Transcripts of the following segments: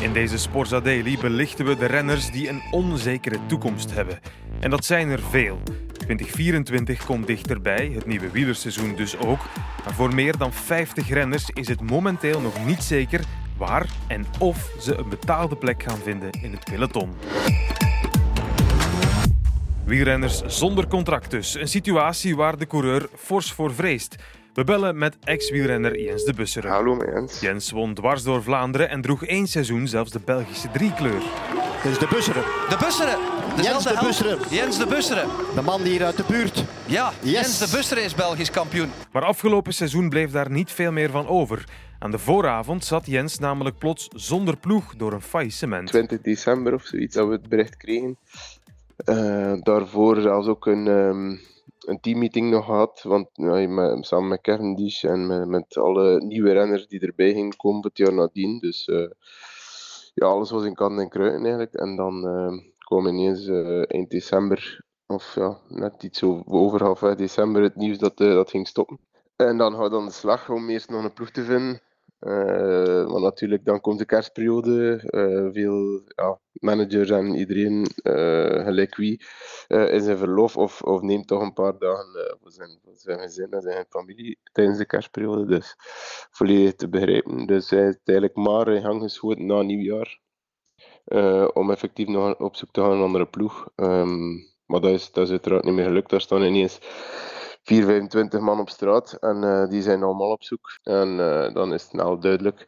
In deze Sporza Daily belichten we de renners die een onzekere toekomst hebben. En dat zijn er veel. 2024 komt dichterbij, het nieuwe wielerseizoen dus ook. Maar voor meer dan 50 renners is het momenteel nog niet zeker waar en of ze een betaalde plek gaan vinden in het peloton. Wielrenners zonder contract dus. Een situatie waar de coureur fors voor vreest. We bellen met ex-wielrenner Jens de Busseren. Hallo Jens. Jens won dwars door Vlaanderen en droeg één seizoen zelfs de Belgische driekleur. Is de Busseren. De Busseren. Jens de. Busseren. Jens de Busseren. De man hier uit de buurt. Ja, Yes. Jens de Busseren is Belgisch kampioen. Maar afgelopen seizoen bleef daar niet veel meer van over. Aan de vooravond zat Jens namelijk plots zonder ploeg door een faillissement. 20 december of zoiets dat we het bericht kregen. Eh, daarvoor zelfs ook een, ehm, een teammeeting nog gehad. Want samen met Cavendish en met, alle nieuwe renners die erbij gingen komen het jaar nadien. Dus eh, ja, alles was in kant en kruiden eigenlijk. En dan eh, kwam ineens eh, eind december, of ja, net iets over, half december, het nieuws dat dat ging stoppen. En dan houdt dan de slag om eerst nog een ploeg te vinden. Eh, want natuurlijk, dan komt de kerstperiode. eh, veel ja, managers en iedereen, eh, gelijk wie, is in verlof of, of neemt toch een paar dagen voor, zijn, voor zijn gezin en zijn familie tijdens de kerstperiode. Dus volledig te begrijpen. Dus hij is eigenlijk maar in gang geschoten na nieuwjaar. om effectief nog op zoek te gaan naar een andere ploeg. Ehm, maar dat is, dat is uiteraard niet meer gelukt. Daar staan ineens 4, 25 man op straat en eh, die zijn allemaal op zoek. En eh, dan is het nou duidelijk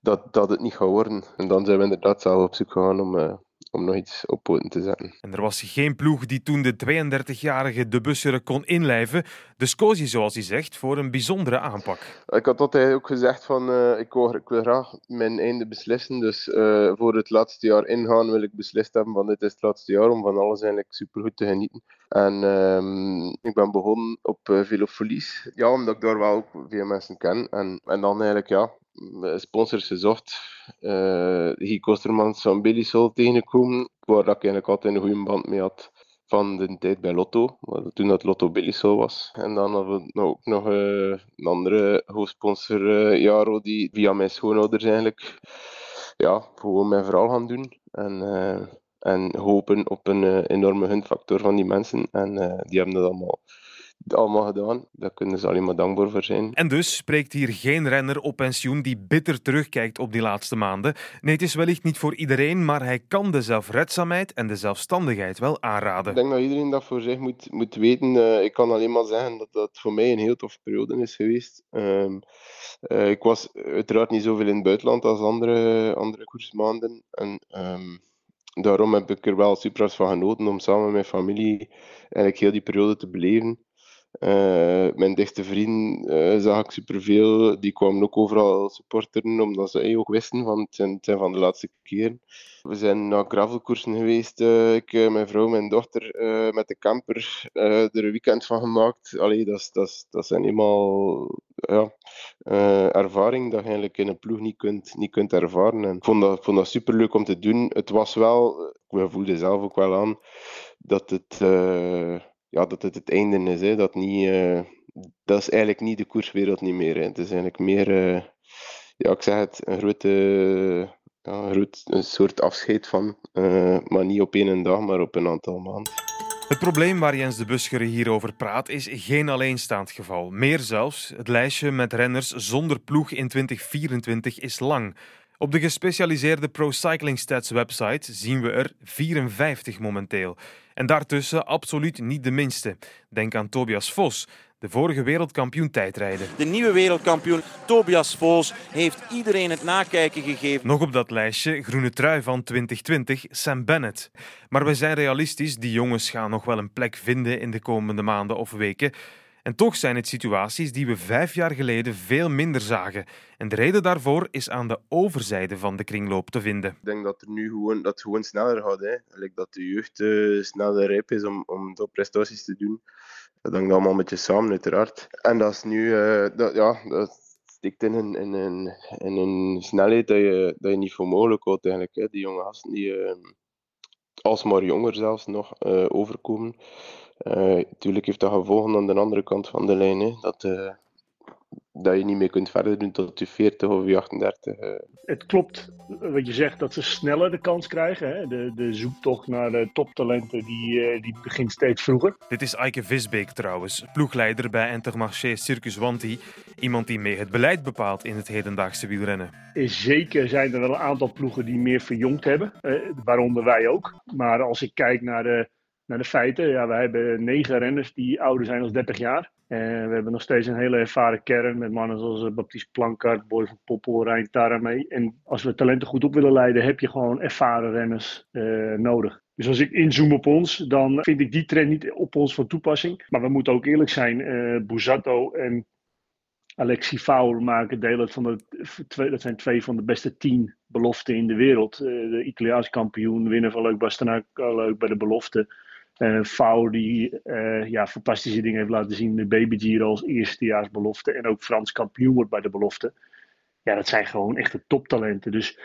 dat, dat het niet gaat worden. En dan zijn we inderdaad zelf op zoek gegaan om, eh, om nog iets op poten te zetten. En er was geen ploeg die toen de 32-jarige De Busseren kon inlijven. Dus koos hij, zoals hij zegt, voor een bijzondere aanpak. Ik had altijd ook gezegd van eh, ik, wil, ik wil graag mijn einde beslissen. Dus eh, voor het laatste jaar ingaan wil ik beslist hebben van dit is het laatste jaar om van alles eigenlijk supergoed te genieten. En ehm, ik ben begonnen op uh, Velofolies. Ja, omdat ik daar wel ook veel mensen ken. En, en dan eigenlijk ja, sponsors gezocht. Uh, Guy Kostermans van Billy Soul tegengekomen, waar ik eigenlijk altijd een goede band mee had van de tijd bij Lotto, toen dat Lotto Billy Soul was. En dan hadden we nou ook nog uh, een andere hoofdsponsor, Jaro, die via mijn schoonouders eigenlijk ja, gewoon mijn verhaal gaan doen. En, en hopen op een enorme gunfactor van die mensen. En die hebben dat allemaal allemaal gedaan. Daar kunnen ze alleen maar dankbaar voor zijn. En dus spreekt hier geen renner op pensioen die bitter terugkijkt op die laatste maanden. Nee, het is wellicht niet voor iedereen, maar hij kan de zelfredzaamheid en de zelfstandigheid wel aanraden. Ik denk dat iedereen dat voor zich moet, moet weten. Uh, ik kan alleen maar zeggen dat dat voor mij een heel toffe periode is geweest. Um, uh, ik was uiteraard niet zoveel in het buitenland als andere, andere koersmaanden. En, um, daarom heb ik er wel super van genoten om samen met mijn familie eigenlijk heel die periode te beleven. Uh, mijn dichtste vriend uh, zag ik superveel. Die kwamen ook overal supporteren, omdat ze hey, ook wisten van het zijn, van de laatste keren. We zijn naar gravelkoersen geweest. Ik, mijn vrouw, mijn dochter, met de camper er een weekend van gemaakt. Allee, dat, dat, dat zijn eenmaal ja, ervaring dat je eigenlijk in een ploeg niet kunt, niet kunt ervaren. En ik vond dat, vond dat superleuk om te doen. Het was wel, ik voelde zelf ook wel aan, dat het ja, dat het het einde is. Hè. Dat, niet, uh, dat is eigenlijk niet de koerswereld niet meer. Hè. Het is eigenlijk meer, uh, ja, ik zeg het, een grote, ja, een, groot, een soort afscheid van. Uh, maar niet op één dag, maar op een aantal maanden. Het probleem waar Jens de Buschere hierover praat is geen alleenstaand geval. Meer zelfs, het lijstje met renners zonder ploeg in 2024 is lang. Op de gespecialiseerde Pro Cycling Stats website zien we er 54 momenteel. En daartussen absoluut niet de minste. Denk aan Tobias Vos, de vorige wereldkampioen tijdrijden. De nieuwe wereldkampioen Tobias Vos heeft iedereen het nakijken gegeven. Nog op dat lijstje groene trui van 2020 Sam Bennett. Maar we zijn realistisch, die jongens gaan nog wel een plek vinden in de komende maanden of weken. En toch zijn het situaties die we vijf jaar geleden veel minder zagen. En de reden daarvoor is aan de overzijde van de kringloop te vinden. Ik denk dat er nu gewoon, dat gewoon sneller gaat. Hè. Dat de jeugd uh, sneller rijp is om, om topprestaties te doen. Dat hangt allemaal een beetje samen, uiteraard. En dat is nu, uh, dat, ja, dat stikt in een, in, een, een snelheid dat je, dat je niet voor mogelijk houdt eigenlijk. Hè. Die jonge gasten die uh, alsmaar jonger zelfs nog uh, overkomen. Natuurlijk heeft dat gevolgen aan de andere kant van de lijn. Hè. Dat, uh, dat je niet meer kunt verder doen tot je 40 of je 38. eh. Het klopt wat je zegt dat ze sneller de kans krijgen. Hè? De, de zoektocht naar de toptalenten die, eh, die begint steeds vroeger. Dit is Eike Visbeek trouwens, ploegleider bij Intermarché Circus Wanty. Iemand die mee het beleid bepaalt in het hedendaagse wielrennen. Eh, Zeker zijn er wel een aantal ploegen die meer verjongd hebben, eh, waaronder wij ook. Maar als ik kijk naar de, naar de feiten, ja, wij hebben negen renners die ouder zijn dan 30 jaar. En we hebben nog steeds een hele ervaren kern met mannen zoals eh, Baptiste Plankart, Boy van Poppel, Rijn Taramee. En als we talenten goed op willen leiden, heb je gewoon ervaren renners eh, nodig. Dus als ik inzoom op ons, dan vind ik die trend niet op ons van toepassing. Maar we moeten ook eerlijk zijn, eh Busato en Alexi Faul maken deel uit van de twee, dat zijn twee van de beste tien beloften in de wereld. Eh, de Italiaans kampioen, winnaar van Leuk Bastenaken, leuk bij de belofte. Eh Faul die eh, ja, fantastische dingen heeft laten zien de Baby Giro als eerstejaarsbelofte. En ook Frans kampioen wordt bij de belofte. Ja, dat zijn gewoon echte toptalenten. Dus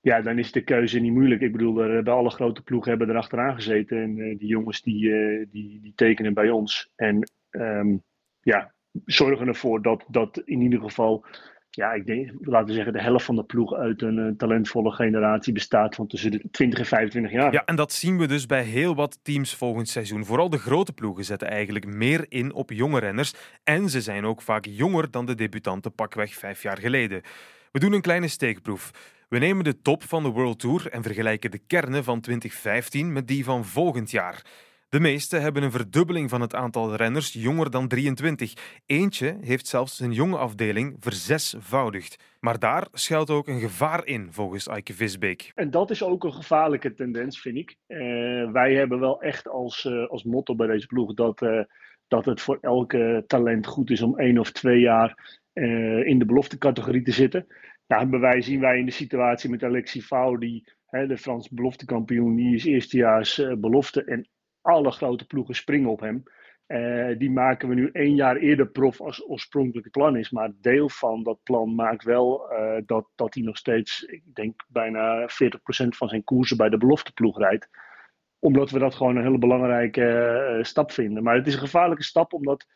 ja, dan is de keuze niet moeilijk. Ik bedoel, er hebben alle grote ploegen hebben erachteraan gezeten. En eh, die jongens die, die, die tekenen bij ons. En ehm, ja, zorgen ervoor dat, dat in ieder geval, ja, ik denk, laten we zeggen, de helft van de ploeg uit een eh, talentvolle generatie bestaat van tussen de 20 en 25 jaar. Ja, en dat zien we dus bij heel wat teams volgend seizoen. Vooral de grote ploegen zetten eigenlijk meer in op jonge renners. En ze zijn ook vaak jonger dan de debutanten pakweg vijf jaar geleden. We doen een kleine steekproef. We nemen de top van de World Tour en vergelijken de kernen van 2015 met die van volgend jaar. De meeste hebben een verdubbeling van het aantal renners jonger dan 23. Eentje heeft zelfs zijn jonge afdeling verzesvoudigd. Maar daar schuilt ook een gevaar in, volgens Eike Visbeek. En dat is ook een gevaarlijke tendens, vind ik. Eh, wij hebben wel echt als, eh, als motto bij deze ploeg dat, eh, dat het voor elke talent goed is om één of twee jaar in de beloftecategorie te zitten. Nou, wij, zien wij in de situatie met Alexis Vau, die hè, de Frans beloftekampioen, die is eerstejaars belofte. En alle grote ploegen springen op hem. Eh, die maken we nu één jaar eerder prof als oorspronkelijke plan is. Maar deel van dat plan maakt wel eh, dat, dat hij nog steeds, ik denk bijna 40% van zijn koersen bij de belofteploeg rijdt. Omdat we dat gewoon een hele belangrijke eh, stap vinden. Maar het is een gevaarlijke stap omdat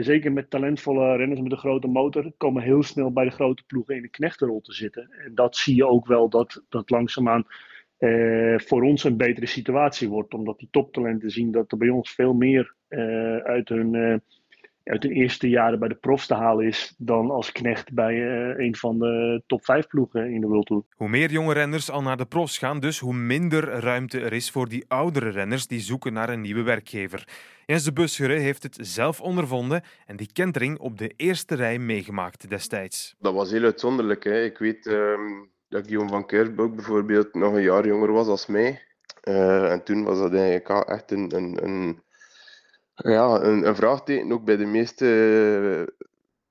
zeker met talentvolle renners met een grote motor komen heel snel bij de grote ploegen in de knechtenrol te zitten. En dat zie je ook wel dat, dat langzaamaan eh, voor ons een betere situatie wordt. Omdat die toptalenten zien dat er bij ons veel meer eh, uit, hun, eh, uit hun eerste jaren bij de profs te halen is dan als knecht bij een van de top 5 ploegen in de World Tour. Hoe meer jonge renners al naar de profs gaan, dus hoe minder ruimte er is voor die oudere renners die zoeken naar een nieuwe werkgever. Jens de Buschere heeft het zelf ondervonden en die kentering op de eerste rij meegemaakt destijds. Dat was heel uitzonderlijk. Hè. Ik weet ehm, dat Guillaume van Kersbroek bijvoorbeeld nog een jaar jonger was als mij. Eh, en toen was dat eigenlijk echt een, een, een, ja, een, vraagteken, ook bij de meeste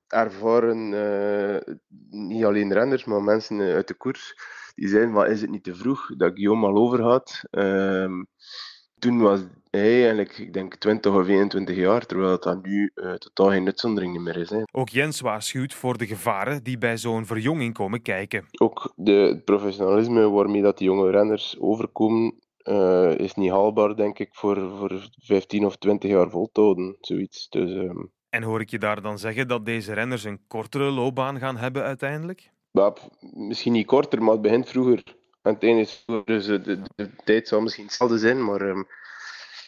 eh, ervaren, eh, niet alleen renners, maar mensen uit de koers, die zeiden, is het niet te vroeg dat Guillaume al overgaat. Ehm, toen was hij eigenlijk, ik denk, 20 of 21 jaar, terwijl dat nu eh, totaal geen uitzondering meer is. Hè. Ook Jens waarschuwt voor de gevaren die bij zo'n verjonging komen kijken. ook de, het professionalisme waarmee dat die jonge renners overkomen, eh, is niet haalbaar, denk ik, voor, voor 15 of 20 jaar vol te houden. Zoiets. Dus, ehm, En hoor ik je daar dan zeggen dat deze renners een kortere loopbaan gaan hebben uiteindelijk? misschien niet korter, maar het begint vroeger. En het ene is dus de, de, de tijd zal misschien hetzelfde zijn, maar het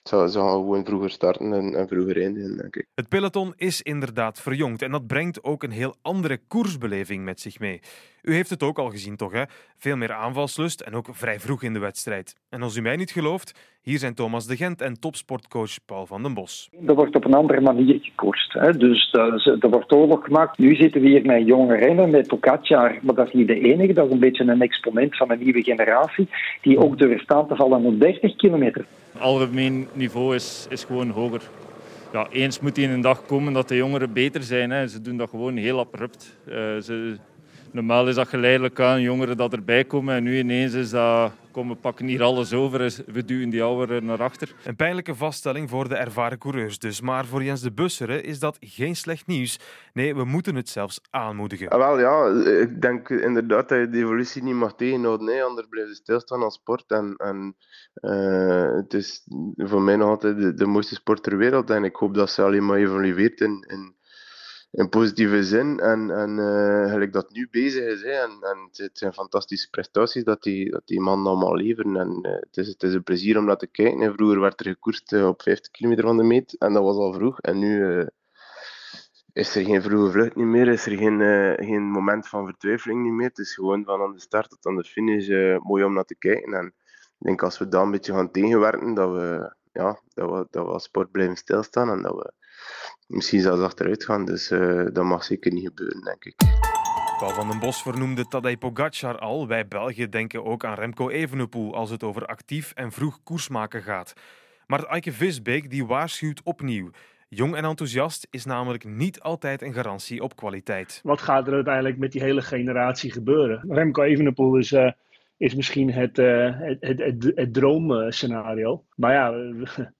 zal, zal gewoon vroeger starten en, en vroeger eindigen, denk ik. Het peloton is inderdaad verjongd en dat brengt ook een heel andere koersbeleving met zich mee. U heeft het ook al gezien, toch? Hè? Veel meer aanvalslust en ook vrij vroeg in de wedstrijd. En als u mij niet gelooft, hier zijn Thomas de Gent en topsportcoach Paul van den Bos. Er wordt op een andere manier gekoerst. Hè. Dus dat is- er wordt oorlog gemaakt. Nu zitten we hier met jonge rennen, met Pogacar, maar dat is niet de enige. Dat is een beetje een exponent van een nieuwe generatie, die ook durft staan te vallen op 30 kilometer. algemeen niveau is, is gewoon hoger. Ja, eens moet die een dag komen dat de jongeren beter zijn. Hè. Ze doen dat gewoon heel abrupt. Eh, ze, normaal is dat geleidelijk aan, jongeren dat erbij komen. En nu ineens is dat, kom, we pakken hier alles over. is- We duwen die ouderen naar achter. Een pijnlijke vaststelling voor de ervaren coureurs dus. Maar voor Jens de Bussere is dat geen slecht nieuws. Nee, we moeten het zelfs aanmoedigen. Ah, wel ja, ik denk inderdaad dat je de evolutie niet mag tegenhouden. Nee, anders blijft het stilstaan als sport. En, en eh, het is voor mij nog altijd de, de mooiste sport ter wereld. En ik hoop dat ze alleen maar evolueert in, in, in positieve zin. En, en uh, gelijk dat nu bezig is. Hè. En, en het zijn fantastische prestaties dat die, dat die man allemaal leveren. En uh, het, is, het is een plezier om naar te kijken. En vroeger werd er gekoerst uh, op 50 kilometer van de meet. En dat was al vroeg. En nu is er geen vroege vlucht niet meer. Is er geen, geen moment van vertwijfeling niet meer. Het is gewoon van aan de start tot aan de finish mooi om naar te kijken. En ik denk als we daar een beetje gaan tegenwerken, dat we, ja, dat we, dat we als sport blijven stilstaan. En dat we misschien zelfs achteruit gaan. Dus uh, dat mag zeker niet gebeuren, denk ik. Paul van den Bos vernoemde Tadej Pogacar al. Wij Belgen denken ook aan Remco Evenepoel als het over actief en vroeg koersmaken gaat. Maar Eike Visbeek die waarschuwt opnieuw. Jong en enthousiast is namelijk niet altijd een garantie op kwaliteit. Wat gaat er uiteindelijk met die hele generatie gebeuren? Remco Evenepoel is... Uh is misschien het, uh, het, het, droomscenario. Maar ja,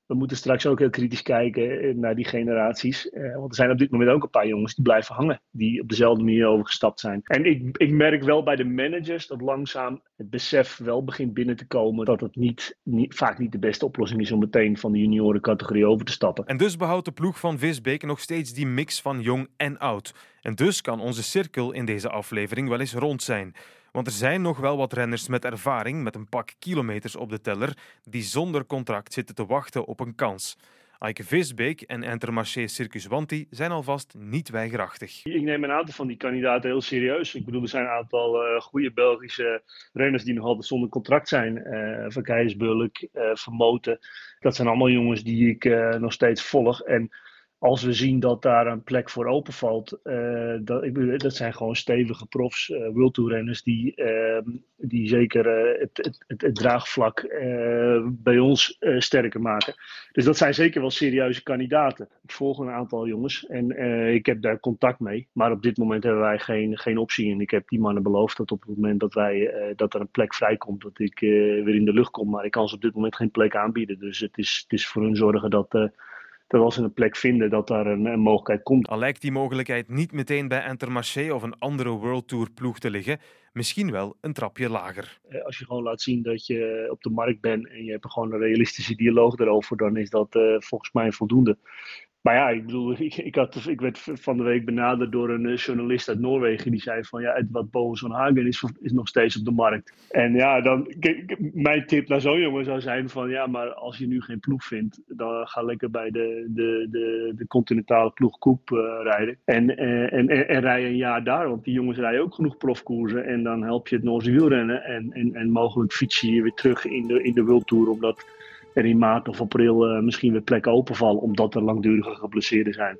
we, moeten straks ook heel kritisch kijken naar die generaties. Uh, want er zijn op dit moment ook een paar jongens die blijven hangen. Die op dezelfde manier overgestapt zijn. En ik, ik merk wel bij de managers dat langzaam het besef wel begint binnen te komen. Dat het niet, niet, vaak niet de beste oplossing is om meteen van de juniorencategorie over te stappen. En dus behoudt de ploeg van Visbeek nog steeds die mix van jong en oud. En dus kan onze cirkel in deze aflevering wel eens rond zijn. Want er zijn nog wel wat renners met ervaring, met een pak kilometers op de teller, die zonder contract zitten te wachten op een kans. Eike Visbeek en Intermarché Circus Wanti zijn alvast niet weigerachtig. Ik neem een aantal van die kandidaten heel serieus. Ik bedoel, er zijn een aantal uh, goede Belgische renners die nog altijd zonder contract zijn. Uh, Van Keijsbulk, uh, Vermoten. Dat zijn allemaal jongens die ik nog steeds volg. En als we zien dat daar een plek voor openvalt, uh, dat, dat zijn gewoon stevige profs, uh, World Tour renners, die, uh, die zeker eh, het, het, het, draagvlak bij ons sterker maken. Dus dat zijn zeker wel serieuze kandidaten. Ik volg een aantal jongens en ik heb daar contact mee. Maar op dit moment hebben wij geen, geen optie. En ik heb die mannen beloofd dat op het moment dat, wij, dat er een plek vrijkomt, dat ik weer in de lucht kom. Maar ik kan ze op dit moment geen plek aanbieden. Dus het is, het is voor hun zorgen dat dat als ze een plek vinden, dat daar een, een, mogelijkheid komt. Al lijkt die mogelijkheid niet meteen bij Intermarché of een andere World Tour ploeg te liggen, misschien wel een trapje lager. Eh, als je gewoon laat zien dat je op de markt bent en je hebt gewoon een realistische dialoog erover, dan is dat uh, volgens mij voldoende. Maar ja, ik bedoel, ik, ik, had, ik werd van de week benaderd door een eh, journalist uit Noorwegen. Die zei van, ja, wat Boven van Hagen is, is nog steeds op de markt. En ja, dan, mijn tip naar zo'n jongen zou zijn van, ja, maar als je nu geen ploeg vindt, dan ga lekker bij de, de, de, de continentale ploeg Koep uh, rijden. En, uh, en, en, en, rij een jaar daar, want die jongens rijden ook genoeg profkoersen. En dan help je het Noorse wielrennen. En, en, en mogelijk fiets je weer terug in de, in de World omdat er in maart of april uh, misschien weer plekken openvallen, omdat er langdurige geblesseerden zijn.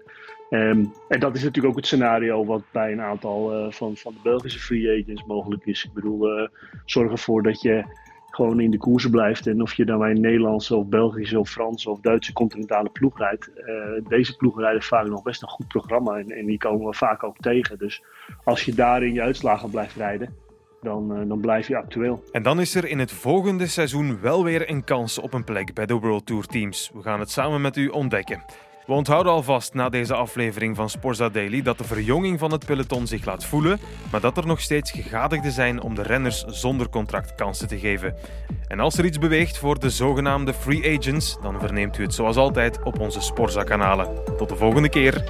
Um, en dat is natuurlijk ook het scenario wat bij een aantal uh, van, van de Belgische free agents mogelijk is. Ik bedoel, uh, zorg ervoor dat je gewoon in de koersen blijft. En of je dan bij een Nederlandse of Belgische of Franse of Duitse continentale ploeg rijdt. deze ploegen rijden vaak nog best een goed programma en, en die komen we vaak ook tegen. Dus als je daar in je uitslagen blijft rijden, dan, uh, dan blijf je actueel. En dan is er in het volgende seizoen wel weer een kans op een plek bij de World Tour teams. We gaan het samen met u ontdekken. We onthouden alvast na deze aflevering van Sporza Daily dat de verjonging van het peloton zich laat voelen, maar dat er nog steeds gegadigden zijn om de renners zonder contract kansen te geven. En als er iets beweegt voor de zogenaamde free agents, dan verneemt u het zoals altijd op onze Sporza-kanalen. Tot de volgende keer.